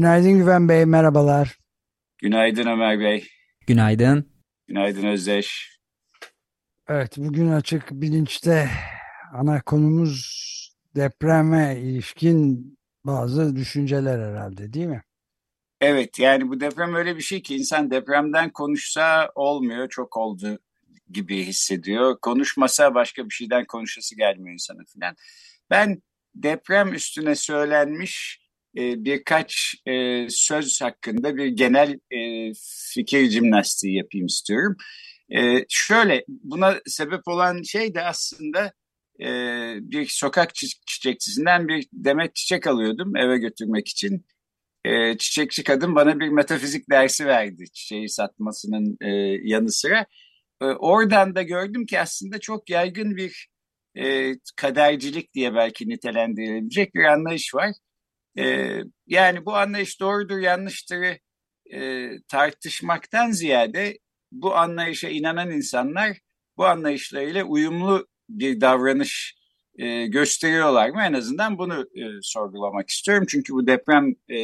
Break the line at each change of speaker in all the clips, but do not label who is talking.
Günaydın Güven Bey, merhabalar.
Günaydın Ömer Bey.
Günaydın.
Günaydın Özdeş.
Evet, bugün açık bilinçte ana konumuz depreme ilişkin bazı düşünceler herhalde değil mi?
Evet, yani bu deprem öyle bir şey ki insan depremden konuşsa olmuyor, çok oldu gibi hissediyor. Konuşmasa başka bir şeyden konuşası gelmiyor insanın filan. Ben deprem üstüne söylenmiş e, birkaç e, söz hakkında bir genel e, fikir jimnastiği yapayım istiyorum. E, şöyle, buna sebep olan şey de aslında bir sokak çiçekçisinden bir demet çiçek alıyordum eve götürmek için. Çiçekçi kadın bana bir metafizik dersi verdi çiçeği satmasının yanı sıra. Oradan da gördüm ki aslında çok yaygın bir kadercilik diye belki nitelendirilebilecek bir anlayış var. E, yani bu anlayış doğrudur yanlıştır e, tartışmaktan ziyade bu anlayışa inanan insanlar bu anlayışlarıyla uyumlu bir davranış e, gösteriyorlar mı? En azından bunu e, sorgulamak istiyorum. Çünkü bu deprem e,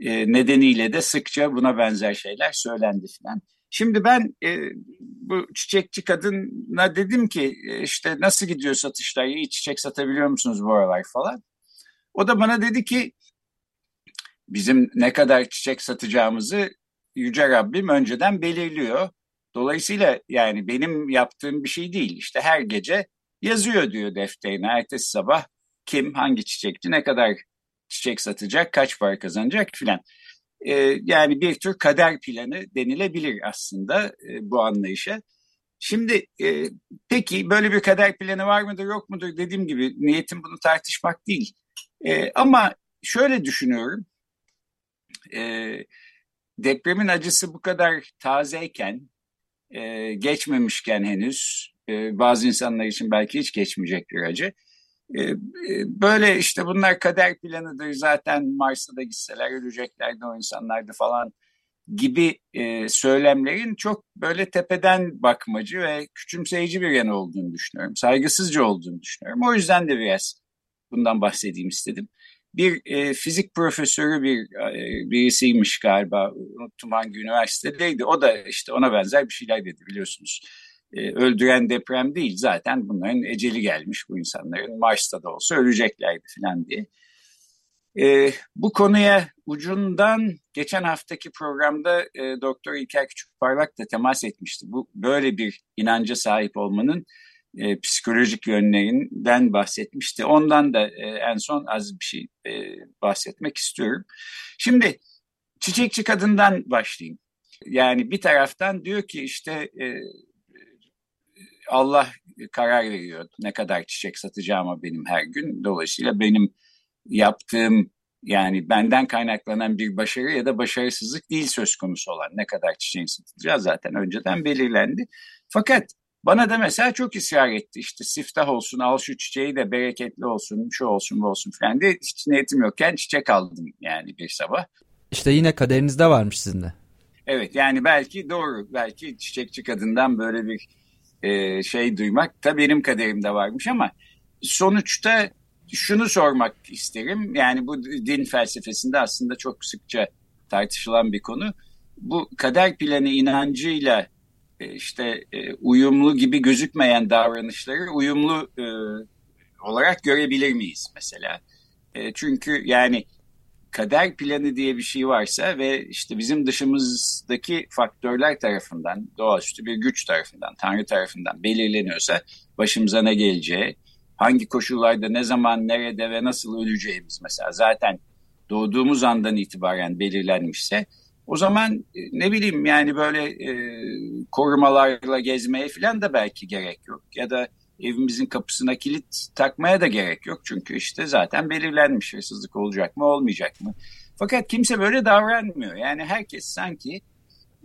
e, nedeniyle de sıkça buna benzer şeyler söylendi filan. Şimdi ben e, bu çiçekçi kadına dedim ki e, işte nasıl gidiyor satışlar, iyi çiçek satabiliyor musunuz bu aralar falan. O da bana dedi ki bizim ne kadar çiçek satacağımızı Yüce Rabbim önceden belirliyor. Dolayısıyla yani benim yaptığım bir şey değil. İşte her gece yazıyor diyor defterine. Ertesi sabah kim, hangi çiçekçi, ne kadar çiçek satacak, kaç para kazanacak filan e, yani bir tür kader planı denilebilir aslında e, bu anlayışa. Şimdi e, peki böyle bir kader planı var mıdır yok mudur dediğim gibi niyetim bunu tartışmak değil. E, ama şöyle düşünüyorum. E, depremin acısı bu kadar tazeyken, e, geçmemişken henüz, e, bazı insanlar için belki hiç geçmeyecek bir acı. Ee, e, böyle işte bunlar kader planıdır zaten Mars'a da gitseler öleceklerdi o insanlardı falan gibi e, söylemlerin çok böyle tepeden bakmacı ve küçümseyici bir yanı olduğunu düşünüyorum. Saygısızca olduğunu düşünüyorum. O yüzden de biraz bundan bahsedeyim istedim. Bir e, fizik profesörü bir e, birisiymiş galiba. Unuttum hangi üniversitedeydi. O da işte ona benzer bir şeyler dedi biliyorsunuz e, öldüren deprem değil zaten bunların eceli gelmiş bu insanların Mars'ta da olsa öleceklerdi falan diye. E, bu konuya ucundan geçen haftaki programda e, Doktor İlker Küçükparlak da temas etmişti. Bu böyle bir inanca sahip olmanın e, psikolojik yönlerinden bahsetmişti. Ondan da e, en son az bir şey e, bahsetmek istiyorum. Şimdi çiçekçi kadından başlayayım. Yani bir taraftan diyor ki işte e, Allah karar veriyor ne kadar çiçek satacağıma benim her gün. Dolayısıyla benim yaptığım yani benden kaynaklanan bir başarı ya da başarısızlık değil söz konusu olan ne kadar çiçeğin satılacağı zaten önceden belirlendi. Fakat bana da mesela çok ısrar etti işte siftah olsun al şu çiçeği de bereketli olsun şu olsun bu olsun falan diye hiç niyetim yokken çiçek aldım yani bir sabah.
İşte yine kaderinizde varmış sizin de.
Evet yani belki doğru belki çiçekçi kadından böyle bir e, şey duymak da benim kaderimde varmış ama sonuçta şunu sormak isterim. Yani bu din felsefesinde aslında çok sıkça tartışılan bir konu. Bu kader planı inancıyla işte e, uyumlu gibi gözükmeyen davranışları uyumlu e, olarak görebilir miyiz mesela? E, çünkü yani kader planı diye bir şey varsa ve işte bizim dışımızdaki faktörler tarafından, doğaüstü bir güç tarafından, Tanrı tarafından belirleniyorsa başımıza ne geleceği, hangi koşullarda, ne zaman, nerede ve nasıl öleceğimiz mesela zaten doğduğumuz andan itibaren belirlenmişse o zaman e, ne bileyim yani böyle e, korumalarla gezmeye falan da belki gerek yok. Ya da evimizin kapısına kilit takmaya da gerek yok. Çünkü işte zaten belirlenmiş hırsızlık olacak mı olmayacak mı. Fakat kimse böyle davranmıyor. Yani herkes sanki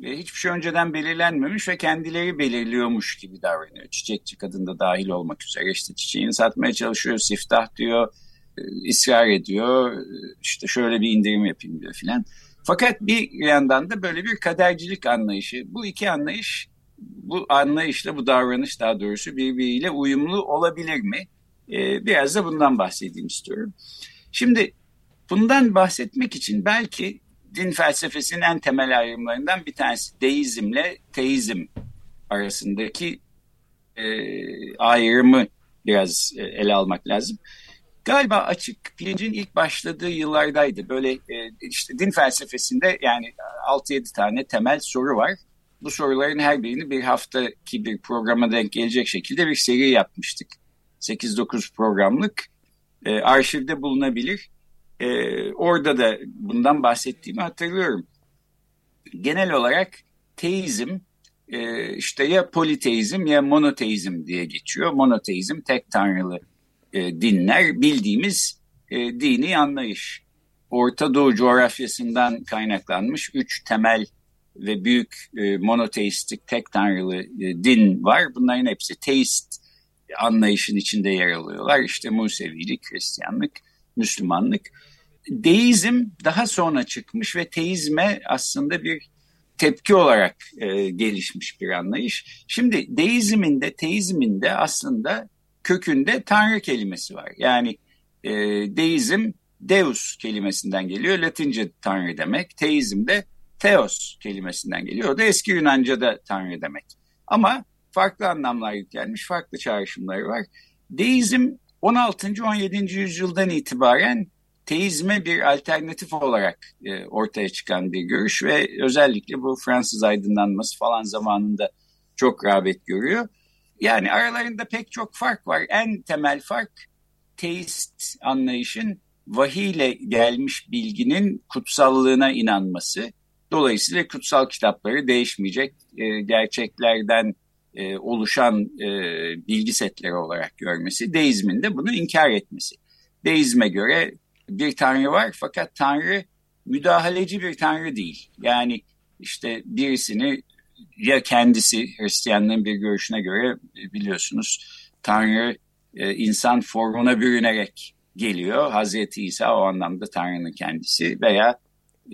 e, hiçbir şey önceden belirlenmemiş ve kendileri belirliyormuş gibi davranıyor. Çiçekçi kadın da dahil olmak üzere işte çiçeğini satmaya çalışıyor, siftah diyor, e, ısrar ediyor, e, işte şöyle bir indirim yapayım diyor filan. Fakat bir yandan da böyle bir kadercilik anlayışı. Bu iki anlayış, bu anlayışla bu davranış daha doğrusu birbiriyle uyumlu olabilir mi? Biraz da bundan bahsedeyim istiyorum. Şimdi bundan bahsetmek için belki din felsefesinin en temel ayrımlarından bir tanesi deizmle teizm arasındaki e, ayrımı biraz e, ele almak lazım. Galiba açık bilincin ilk başladığı yıllardaydı. Böyle e, işte din felsefesinde yani 6-7 tane temel soru var. Bu soruların her birini bir haftaki bir programa denk gelecek şekilde bir seri yapmıştık. 8-9 programlık e, arşivde bulunabilir. E, orada da bundan bahsettiğimi hatırlıyorum. Genel olarak teizm işte ya politeizm ya monoteizm diye geçiyor. Monoteizm tek tanrılı e, dinler bildiğimiz e, dini anlayış. Orta Doğu coğrafyasından kaynaklanmış üç temel ve büyük e, monoteistik tek tanrılı e, din var. Bunların hepsi teist anlayışın içinde yer alıyorlar. İşte Musevilik, Hristiyanlık, Müslümanlık deizm daha sonra çıkmış ve teizme aslında bir tepki olarak e, gelişmiş bir anlayış. Şimdi deizmin de teizmin de aslında kökünde tanrı kelimesi var. Yani e, deizm deus kelimesinden geliyor. Latince tanrı demek. Teizm de theos kelimesinden geliyor. O da eski Yunanca'da tanrı demek. Ama farklı anlamlar yüklenmiş, farklı çağrışımları var. Deizm 16. 17. yüzyıldan itibaren teizme bir alternatif olarak e, ortaya çıkan bir görüş ve özellikle bu Fransız aydınlanması falan zamanında çok rağbet görüyor. Yani aralarında pek çok fark var. En temel fark teist anlayışın vahiyle gelmiş bilginin kutsallığına inanması. Dolayısıyla kutsal kitapları değişmeyecek e, gerçeklerden e, oluşan e, bilgi setleri olarak görmesi. Deizmin de bunu inkar etmesi. Deizme göre bir tanrı var fakat tanrı müdahaleci bir tanrı değil. Yani işte birisini ya kendisi Hristiyanlığın bir görüşüne göre biliyorsunuz Tanrı e, insan formuna bürünerek geliyor. Hazreti İsa o anlamda Tanrı'nın kendisi veya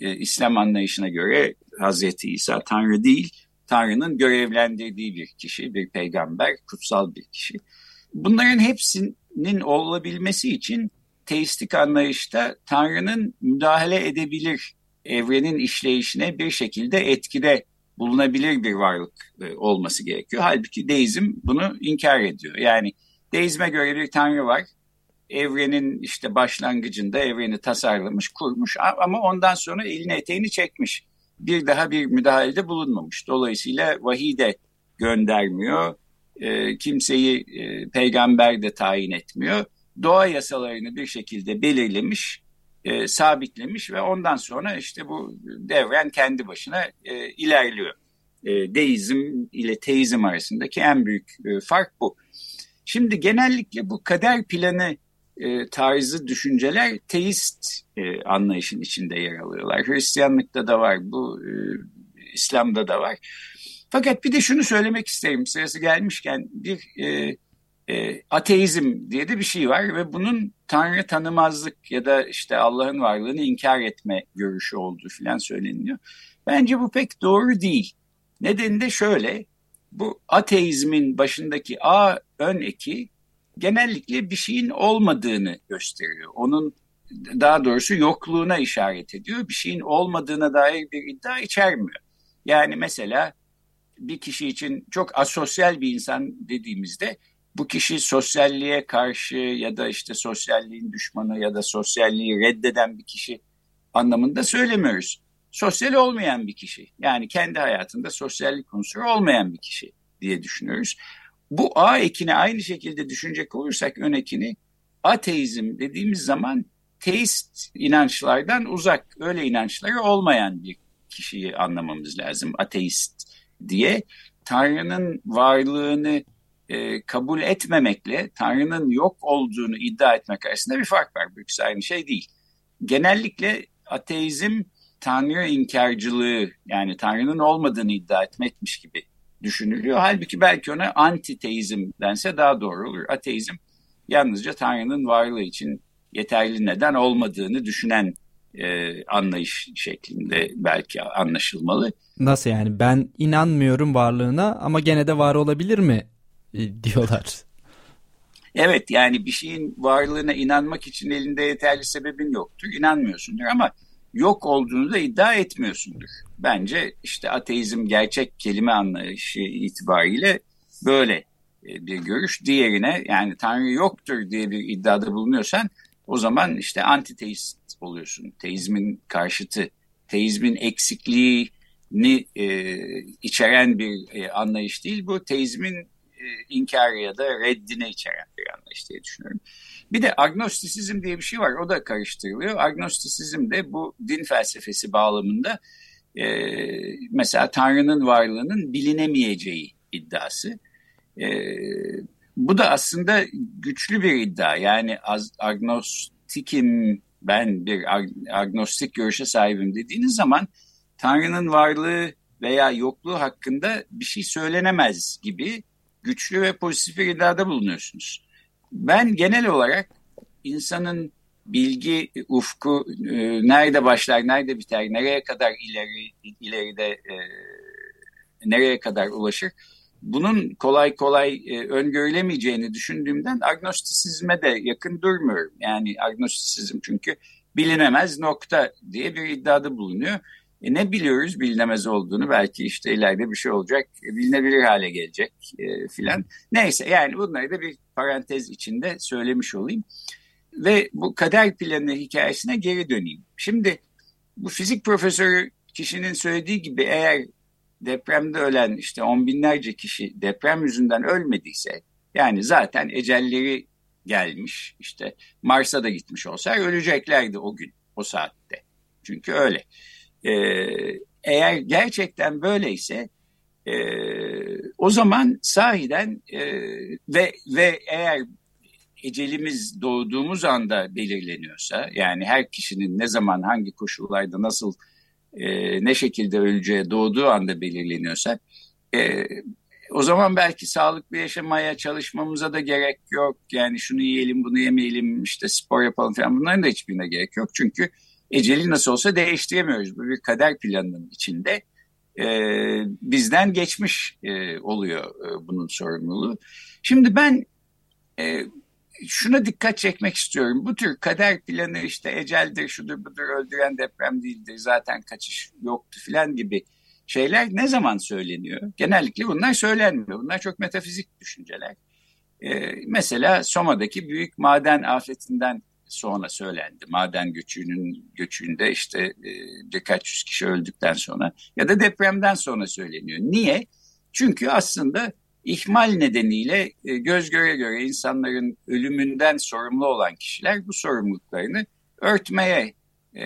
e, İslam anlayışına göre Hazreti İsa Tanrı değil, Tanrı'nın görevlendirdiği bir kişi, bir peygamber, kutsal bir kişi. Bunların hepsinin olabilmesi için teistik anlayışta Tanrı'nın müdahale edebilir evrenin işleyişine bir şekilde etkide bulunabilir bir varlık e, olması gerekiyor. Halbuki deizm bunu inkar ediyor. Yani deizme göre bir Tanrı var. Evrenin işte başlangıcında evreni tasarlamış, kurmuş ama ondan sonra elini eteğini çekmiş. Bir daha bir müdahalede bulunmamış. Dolayısıyla vahiy de göndermiyor. E, kimseyi e, peygamber de tayin etmiyor doğa yasalarını bir şekilde belirlemiş, e, sabitlemiş ve ondan sonra işte bu devren kendi başına e, ilerliyor. E, deizm ile teizm arasındaki en büyük e, fark bu. Şimdi genellikle bu kader planı e, tarzı düşünceler teist e, anlayışın içinde yer alıyorlar. Hristiyanlıkta da var, bu e, İslam'da da var. Fakat bir de şunu söylemek isterim sırası gelmişken bir e, e, ateizm diye de bir şey var ve bunun Tanrı tanımazlık ya da işte Allah'ın varlığını inkar etme görüşü olduğu filan söyleniyor. Bence bu pek doğru değil. Nedeni de şöyle, bu ateizmin başındaki A ön eki genellikle bir şeyin olmadığını gösteriyor. Onun daha doğrusu yokluğuna işaret ediyor. Bir şeyin olmadığına dair bir iddia içermiyor. Yani mesela bir kişi için çok asosyal bir insan dediğimizde bu kişi sosyalliğe karşı ya da işte sosyalliğin düşmanı ya da sosyalliği reddeden bir kişi anlamında söylemiyoruz. Sosyal olmayan bir kişi yani kendi hayatında sosyallik unsuru olmayan bir kişi diye düşünüyoruz. Bu A ekini aynı şekilde düşünecek olursak ön ekini ateizm dediğimiz zaman teist inançlardan uzak öyle inançları olmayan bir kişiyi anlamamız lazım ateist diye. Tanrı'nın varlığını e, kabul etmemekle Tanrı'nın yok olduğunu iddia etmek arasında bir fark var. Bu ikisi aynı şey değil. Genellikle ateizm Tanrı inkarcılığı yani Tanrı'nın olmadığını iddia etmekmiş gibi düşünülüyor. Halbuki belki ona antiteizm dense daha doğru olur. Ateizm yalnızca Tanrı'nın varlığı için yeterli neden olmadığını düşünen e, anlayış şeklinde belki anlaşılmalı.
Nasıl yani ben inanmıyorum varlığına ama gene de var olabilir mi diyorlar.
Evet yani bir şeyin varlığına inanmak için elinde yeterli sebebin yoktur. İnanmıyorsundur ama yok olduğunu da iddia etmiyorsundur. Bence işte ateizm gerçek kelime anlayışı itibariyle böyle e, bir görüş. Diğerine yani Tanrı yoktur diye bir iddiada bulunuyorsan o zaman işte antiteist oluyorsun. Teizmin karşıtı, teizmin eksikliğini e, içeren bir e, anlayış değil. Bu teizmin e, inkarı ya da reddine içeren bir anlayış diye düşünüyorum. Bir de agnostisizm diye bir şey var. O da karıştırılıyor. Agnostisizm de bu din felsefesi bağlamında e, mesela Tanrı'nın varlığının bilinemeyeceği iddiası. E, bu da aslında güçlü bir iddia. Yani agnostikim ben bir agnostik görüşe sahibim dediğiniz zaman Tanrı'nın varlığı veya yokluğu hakkında bir şey söylenemez gibi güçlü ve pozitif bir iddiada bulunuyorsunuz. Ben genel olarak insanın bilgi ufku e, nerede başlar, nerede biter, nereye kadar ileri ileride e, nereye kadar ulaşır bunun kolay kolay e, öngörülemeyeceğini düşündüğümden agnostisizme de yakın durmuyorum. Yani agnostisizm çünkü bilinemez nokta diye bir iddiada bulunuyor. E ne biliyoruz bilinemez olduğunu belki işte ileride bir şey olacak e, bilinebilir hale gelecek e, filan. Neyse yani bunları da bir parantez içinde söylemiş olayım. Ve bu kader planı hikayesine geri döneyim. Şimdi bu fizik profesörü kişinin söylediği gibi eğer depremde ölen işte on binlerce kişi deprem yüzünden ölmediyse yani zaten ecelleri gelmiş işte Mars'a da gitmiş olsa öleceklerdi o gün o saatte. Çünkü öyle. Ee, eğer gerçekten böyleyse e, o zaman sahiden e, ve ve eğer ecelimiz doğduğumuz anda belirleniyorsa yani her kişinin ne zaman hangi koşullarda nasıl e, ne şekilde öleceği doğduğu anda belirleniyorsa e, o zaman belki sağlıklı yaşamaya çalışmamıza da gerek yok. Yani şunu yiyelim bunu yemeyelim işte spor yapalım falan bunların da hiçbirine gerek yok. Çünkü eceli nasıl olsa değiştiremiyoruz. Bu bir kader planının içinde e, bizden geçmiş e, oluyor e, bunun sorumluluğu. Şimdi ben e, şuna dikkat çekmek istiyorum. Bu tür kader planı işte eceldir, şudur budur, öldüren deprem değildir, zaten kaçış yoktu filan gibi şeyler ne zaman söyleniyor? Genellikle bunlar söylenmiyor. Bunlar çok metafizik düşünceler. Ee, mesela Soma'daki büyük maden afetinden sonra söylendi. Maden göçünün göçünde işte e, birkaç yüz kişi öldükten sonra ya da depremden sonra söyleniyor. Niye? Çünkü aslında ihmal nedeniyle e, göz göre göre insanların ölümünden sorumlu olan kişiler bu sorumluluklarını örtmeye, e,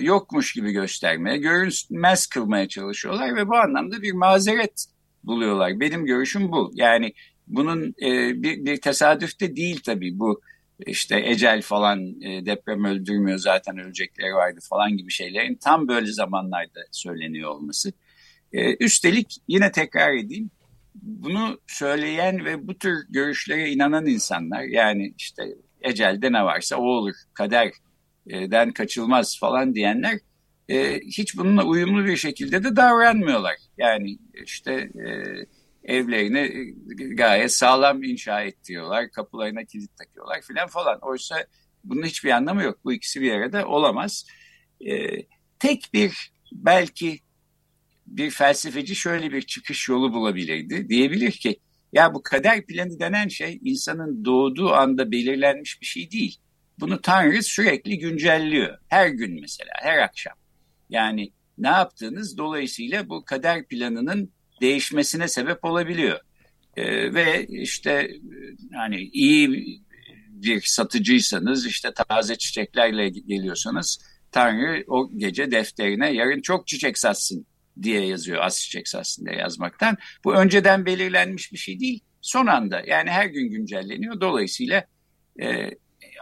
yokmuş gibi göstermeye, görünmez kılmaya çalışıyorlar ve bu anlamda bir mazeret buluyorlar. Benim görüşüm bu. Yani bunun e, bir, bir tesadüf de değil tabii bu işte ecel falan deprem öldürmüyor zaten ölecekleri vardı falan gibi şeylerin tam böyle zamanlarda söyleniyor olması. Üstelik yine tekrar edeyim bunu söyleyen ve bu tür görüşlere inanan insanlar yani işte ecelde ne varsa o olur, kaderden kaçılmaz falan diyenler e, hiç bununla uyumlu bir şekilde de davranmıyorlar. Yani işte e, evlerini gayet sağlam inşa ettiriyorlar, kapılarına kilit takıyorlar filan falan. Oysa bunun hiçbir anlamı yok. Bu ikisi bir arada olamaz. E, tek bir belki bir felsefeci şöyle bir çıkış yolu bulabilirdi. Diyebilir ki ya bu kader planı denen şey insanın doğduğu anda belirlenmiş bir şey değil. Bunu Tanrı sürekli güncelliyor. Her gün mesela, her akşam. Yani ne yaptığınız dolayısıyla bu kader planının değişmesine sebep olabiliyor. Ee, ve işte hani iyi bir satıcıysanız işte taze çiçeklerle geliyorsanız Tanrı o gece defterine yarın çok çiçek satsın diye yazıyor as çiçek aslında yazmaktan. Bu önceden belirlenmiş bir şey değil. son anda yani her gün güncelleniyor. Dolayısıyla e,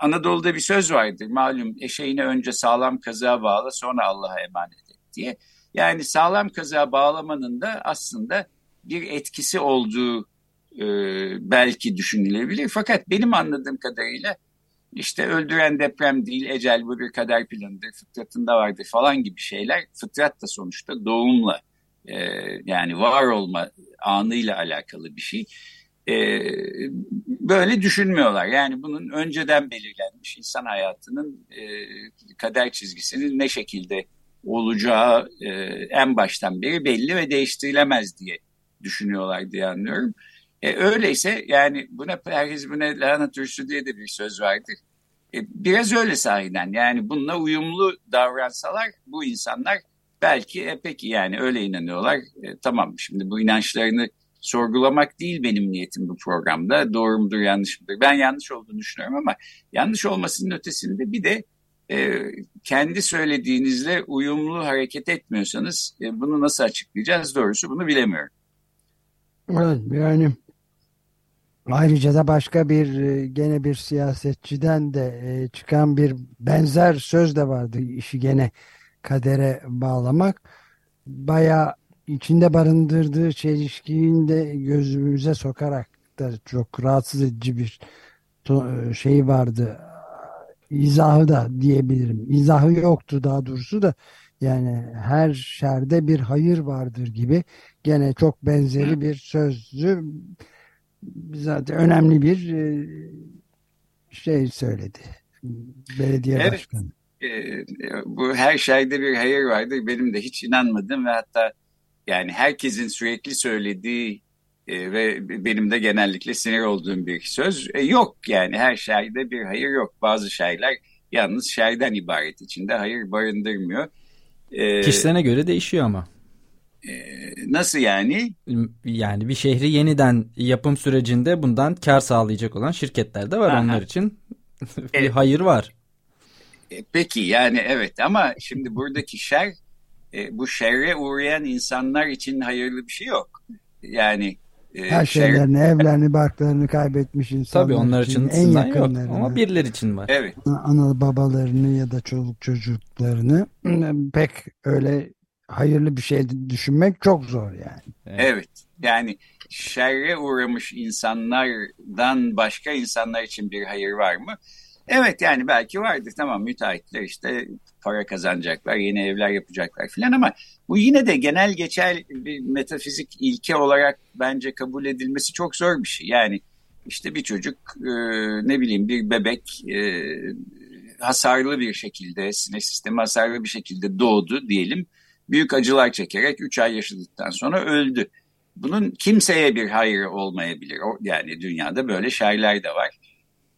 Anadolu'da bir söz vardır malum eşeğini önce sağlam kazığa bağla sonra Allah'a emanet et diye. Yani sağlam kazığa bağlamanın da aslında bir etkisi olduğu e, belki düşünülebilir. Fakat benim anladığım kadarıyla işte öldüren deprem değil, ecel bir kader planıdır, fıtratında vardır falan gibi şeyler. Fıtrat da sonuçta doğumla e, yani var olma anıyla alakalı bir şey. E, böyle düşünmüyorlar. Yani bunun önceden belirlenmiş insan hayatının e, kader çizgisinin ne şekilde olacağı e, en baştan beri belli ve değiştirilemez diye düşünüyorlar diye anlıyorum. E, öyleyse yani buna perhiz buna lanet ürsü diye de bir söz vardır. E, biraz öyle sahiden yani bununla uyumlu davransalar bu insanlar belki e, peki yani öyle inanıyorlar. E, tamam şimdi bu inançlarını sorgulamak değil benim niyetim bu programda. Doğru mudur yanlış mıdır? Ben yanlış olduğunu düşünüyorum ama yanlış olmasının ötesinde bir de e, kendi söylediğinizle uyumlu hareket etmiyorsanız e, bunu nasıl açıklayacağız? Doğrusu bunu bilemiyorum.
Evet yani ayrıca da başka bir e, gene bir siyasetçiden de çıkan bir benzer söz de vardı işi gene kadere bağlamak. Baya içinde barındırdığı çelişkiyi de gözümüze sokarak da çok rahatsız edici bir şey vardı. İzahı da diyebilirim. İzahı yoktu daha doğrusu da yani her şerde bir hayır vardır gibi gene çok benzeri bir sözü zaten önemli bir e, şey söyledi. Belediye evet. başkanı.
Ee, bu her şeyde bir hayır vardır. Benim de hiç inanmadım ve hatta yani herkesin sürekli söylediği e, ve benim de genellikle sinir olduğum bir söz e, yok yani her şeyde bir hayır yok. Bazı şeyler yalnız şeyden ibaret içinde hayır barındırmıyor.
E, Kişilerine göre değişiyor ama.
E, nasıl yani?
Yani bir şehri yeniden yapım sürecinde bundan kar sağlayacak olan şirketler de var Aha. onlar için. bir hayır var.
E, peki yani evet ama şimdi buradaki şer e, bu şerre uğrayan insanlar için hayırlı bir şey yok. Yani
e, her şeylerini, şer... evlerini, barklarını kaybetmiş insanlar
Tabii onlar için, için en yakınlarını. Yok, ama birileri için var.
Evet.
Ana babalarını ya da çoluk çocuklarını pek öyle hayırlı bir şey düşünmek çok zor yani.
Evet. evet. Yani şerre uğramış insanlardan başka insanlar için bir hayır var mı? Evet yani belki vardır tamam müteahhitler işte para kazanacaklar, yeni evler yapacaklar filan ama bu yine de genel geçer bir metafizik ilke olarak bence kabul edilmesi çok zor bir şey. Yani işte bir çocuk e, ne bileyim bir bebek e, hasarlı bir şekilde, sinir sistemi hasarlı bir şekilde doğdu diyelim. Büyük acılar çekerek 3 ay yaşadıktan sonra öldü. Bunun kimseye bir hayrı olmayabilir. Yani dünyada böyle şairler de var.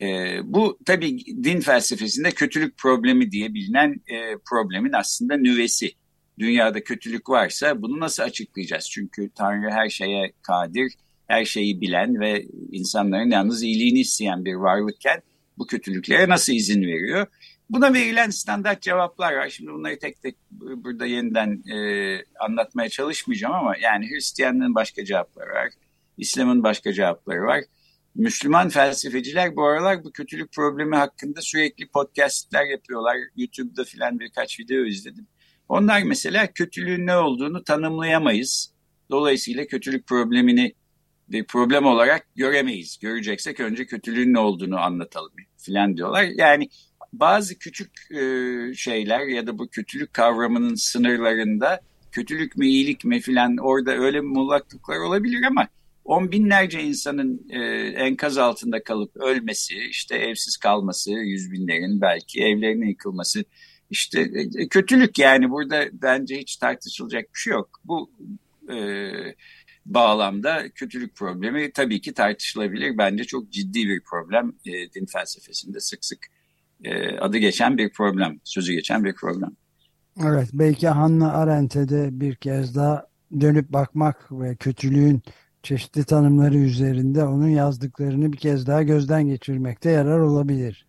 E, bu tabii din felsefesinde kötülük problemi diye bilinen e, problemin aslında nüvesi. Dünyada kötülük varsa bunu nasıl açıklayacağız? Çünkü Tanrı her şeye kadir, her şeyi bilen ve insanların yalnız iyiliğini isteyen bir varlıkken bu kötülüklere nasıl izin veriyor? Buna verilen standart cevaplar var. Şimdi bunları tek tek burada yeniden e, anlatmaya çalışmayacağım ama yani Hristiyanlığın başka cevapları var. İslam'ın başka cevapları var. Müslüman felsefeciler bu aralar bu kötülük problemi hakkında sürekli podcastler yapıyorlar. YouTube'da filan birkaç video izledim. Onlar mesela kötülüğün ne olduğunu tanımlayamayız. Dolayısıyla kötülük problemini bir problem olarak göremeyiz. Göreceksek önce kötülüğün ne olduğunu anlatalım filan diyorlar. Yani bazı küçük e, şeyler ya da bu kötülük kavramının sınırlarında kötülük mü iyilik mi filan orada öyle mullaklıklar olabilir ama on binlerce insanın e, enkaz altında kalıp ölmesi, işte evsiz kalması, yüz binlerin belki evlerine yıkılması, işte e, kötülük yani burada bence hiç tartışılacak bir şey yok. Bu e, bağlamda kötülük problemi tabii ki tartışılabilir. Bence çok ciddi bir problem e, din felsefesinde sık sık e, adı geçen bir problem, sözü geçen bir problem.
Evet, belki Hannah Arendt'e de bir kez daha dönüp bakmak ve kötülüğün çeşitli tanımları üzerinde onun yazdıklarını bir kez daha gözden geçirmekte yarar olabilir.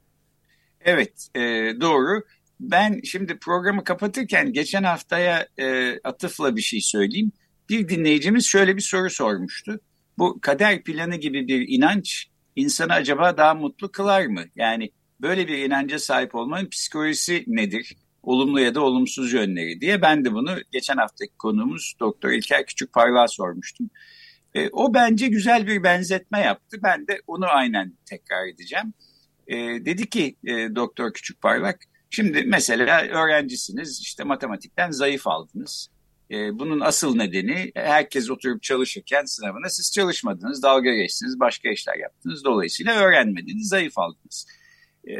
Evet e, doğru. Ben şimdi programı kapatırken geçen haftaya e, atıfla bir şey söyleyeyim. Bir dinleyicimiz şöyle bir soru sormuştu. bu kader planı gibi bir inanç insanı acaba daha mutlu kılar mı? Yani böyle bir inanca sahip olmanın psikolojisi nedir? Olumlu ya da olumsuz yönleri diye ben de bunu geçen haftaki konuğumuz Doktor İlker Küçükparlak'a sormuştum. E, o bence güzel bir benzetme yaptı. Ben de onu aynen tekrar edeceğim. E, dedi ki e, Doktor Küçükparlak, şimdi mesela öğrencisiniz işte matematikten zayıf aldınız. E, bunun asıl nedeni herkes oturup çalışırken sınavına siz çalışmadınız, dalga geçtiniz, başka işler yaptınız. Dolayısıyla öğrenmediniz, zayıf aldınız. E,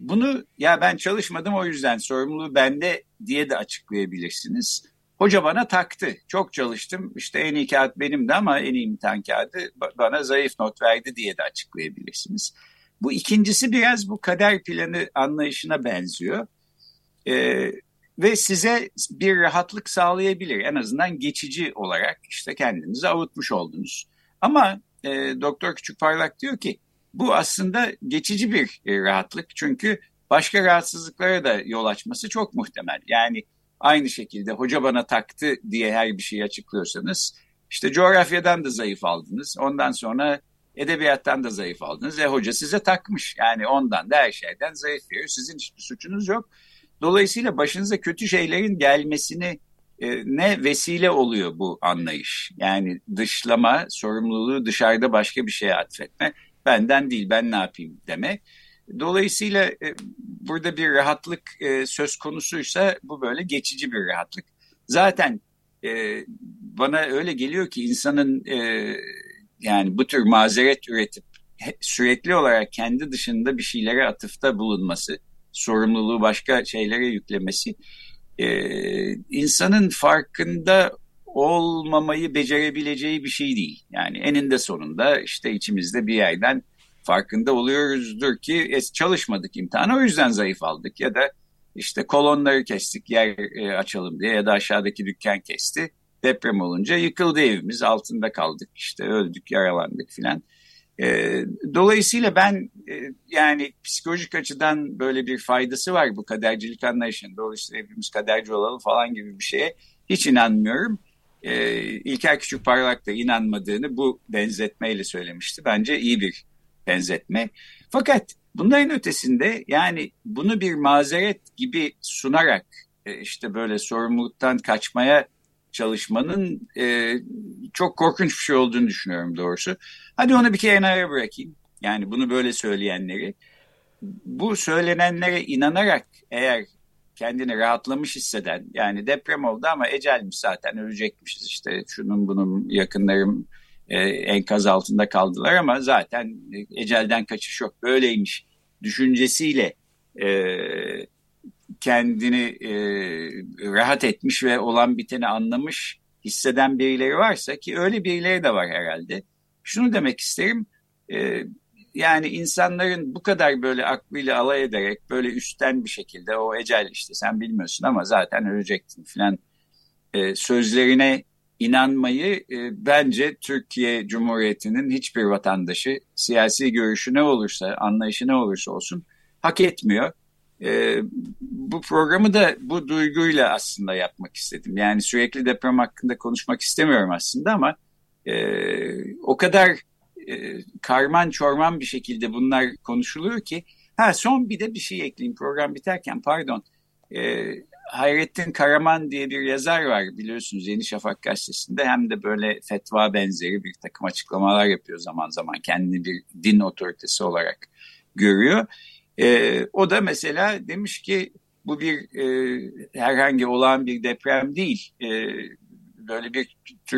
bunu ya ben çalışmadım o yüzden sorumluluğu bende diye de açıklayabilirsiniz. Hoca bana taktı. Çok çalıştım. İşte en iyi kağıt benimdi ama en iyi imtihan kağıdı bana zayıf not verdi diye de açıklayabilirsiniz. Bu ikincisi biraz bu kader planı anlayışına benziyor. Ee, ve size bir rahatlık sağlayabilir. En azından geçici olarak işte kendinizi avutmuş oldunuz. Ama e, Doktor Küçükparlak diyor ki bu aslında geçici bir e, rahatlık. Çünkü başka rahatsızlıklara da yol açması çok muhtemel. Yani aynı şekilde hoca bana taktı diye her bir şeyi açıklıyorsanız işte coğrafyadan da zayıf aldınız. Ondan sonra edebiyattan da zayıf aldınız. E hoca size takmış. Yani ondan da her şeyden zayıf veriyor. Sizin hiçbir suçunuz yok. Dolayısıyla başınıza kötü şeylerin gelmesini e, ne vesile oluyor bu anlayış. Yani dışlama, sorumluluğu dışarıda başka bir şeye atfetme. Benden değil ben ne yapayım demek. Dolayısıyla e, burada bir rahatlık e, söz konusuysa bu böyle geçici bir rahatlık. Zaten e, bana öyle geliyor ki insanın e, yani bu tür mazeret üretip sürekli olarak kendi dışında bir şeylere atıfta bulunması, sorumluluğu başka şeylere yüklemesi insanın farkında olmamayı becerebileceği bir şey değil. Yani eninde sonunda işte içimizde bir yerden farkında oluyoruzdur ki çalışmadık imtihanı o yüzden zayıf aldık ya da işte kolonları kestik yer e, açalım diye ya da aşağıdaki dükkan kesti. Deprem olunca yıkıldı evimiz altında kaldık işte öldük yaralandık filan. E, dolayısıyla ben e, yani psikolojik açıdan böyle bir faydası var bu kadercilik anlayışının. Dolayısıyla hepimiz kaderci olalım falan gibi bir şeye hiç inanmıyorum. E, İlker Küçükparlak da inanmadığını bu benzetmeyle söylemişti. Bence iyi bir benzetme. Fakat bunların ötesinde yani bunu bir mazeret gibi sunarak e, işte böyle sorumluluktan kaçmaya çalışmanın e, çok korkunç bir şey olduğunu düşünüyorum doğrusu. Hadi onu bir kenara bırakayım. Yani bunu böyle söyleyenleri. Bu söylenenlere inanarak eğer kendini rahatlamış hisseden yani deprem oldu ama ecelmiş zaten ölecekmişiz işte şunun bunun yakınlarım e, enkaz altında kaldılar ama zaten ecelden kaçış yok böyleymiş düşüncesiyle e, kendini e, rahat etmiş ve olan biteni anlamış hisseden birileri varsa ki öyle birileri de var herhalde. Şunu demek isterim e, yani insanların bu kadar böyle aklıyla alay ederek böyle üstten bir şekilde o ecel işte sen bilmiyorsun ama zaten ölecektin filan sözlerine inanmayı e, bence Türkiye Cumhuriyeti'nin hiçbir vatandaşı siyasi görüşü ne olursa, anlayışı ne olursa olsun hak etmiyor. E, bu programı da bu duyguyla aslında yapmak istedim. Yani sürekli deprem hakkında konuşmak istemiyorum aslında ama e, o kadar e, karman çorman bir şekilde bunlar konuşuluyor ki. Ha son bir de bir şey ekleyeyim program biterken pardon. E, Hayrettin Karaman diye bir yazar var biliyorsunuz Yeni Şafak gazetesinde hem de böyle fetva benzeri bir takım açıklamalar yapıyor zaman zaman kendini bir din otoritesi olarak görüyor. E, o da mesela demiş ki bu bir e, herhangi olan bir deprem değil. E, böyle bir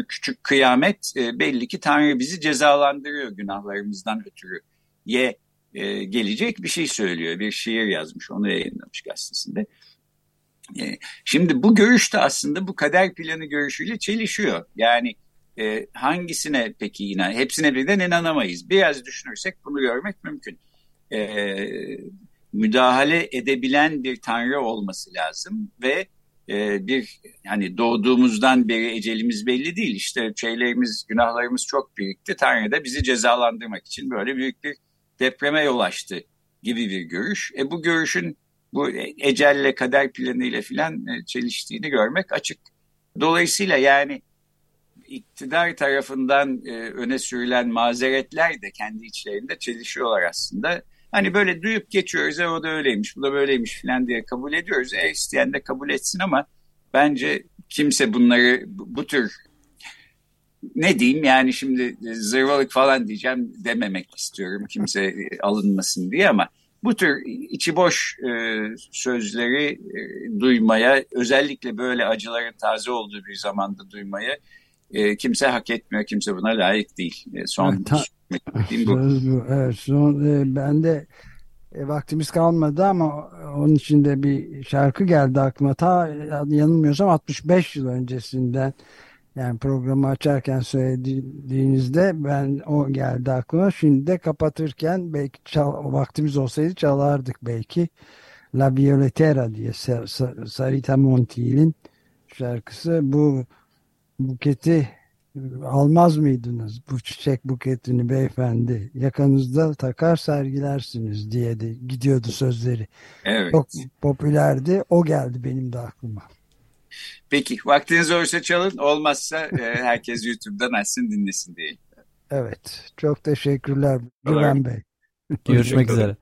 küçük kıyamet e, belli ki Tanrı bizi cezalandırıyor günahlarımızdan ötürü. Ye e, gelecek bir şey söylüyor. Bir şiir yazmış onu yayınlamış gazetesinde. E, şimdi bu görüş de aslında bu kader planı görüşüyle çelişiyor. Yani e, hangisine peki inan? Hepsine birden inanamayız. Biraz düşünürsek bunu görmek mümkün. E, müdahale edebilen bir tanrı olması lazım ve e, bir hani doğduğumuzdan beri ecelimiz belli değil. İşte şeylerimiz, günahlarımız çok birikti. Tanrı da bizi cezalandırmak için böyle büyük bir depreme yol açtı gibi bir görüş. E, bu görüşün bu ecelle kader planıyla filan e, çeliştiğini görmek açık. Dolayısıyla yani iktidar tarafından e, öne sürülen mazeretler de kendi içlerinde çelişiyorlar aslında. Hani böyle duyup geçiyoruz, e, o da öyleymiş, bu da böyleymiş falan diye kabul ediyoruz. E, isteyen de kabul etsin ama bence kimse bunları bu, tür ne diyeyim yani şimdi zırvalık falan diyeceğim dememek istiyorum kimse e, alınmasın diye ama bu tür içi boş e, sözleri e, duymaya özellikle böyle acıların taze olduğu bir zamanda duymaya e, kimse hak etmiyor kimse buna layık değil. E, son
evet, ta, bu. bu. Evet, son, e, ben de e, vaktimiz kalmadı ama onun için de bir şarkı geldi aklıma ta yanılmıyorsam 65 yıl öncesinden yani programı açarken söylediğinizde ben o geldi aklıma. Şimdi de kapatırken belki çal, vaktimiz olsaydı çalardık belki. La Violetera diye Sarita Montiel'in şarkısı. Bu buketi almaz mıydınız bu çiçek buketini beyefendi yakanızda takar sergilersiniz diye de gidiyordu sözleri.
Evet.
Çok popülerdi o geldi benim de aklıma.
Peki vaktiniz olursa çalın olmazsa e, herkes YouTube'dan açsın dinlesin diye.
Evet çok teşekkürler Güven Bey.
Görüşmek üzere.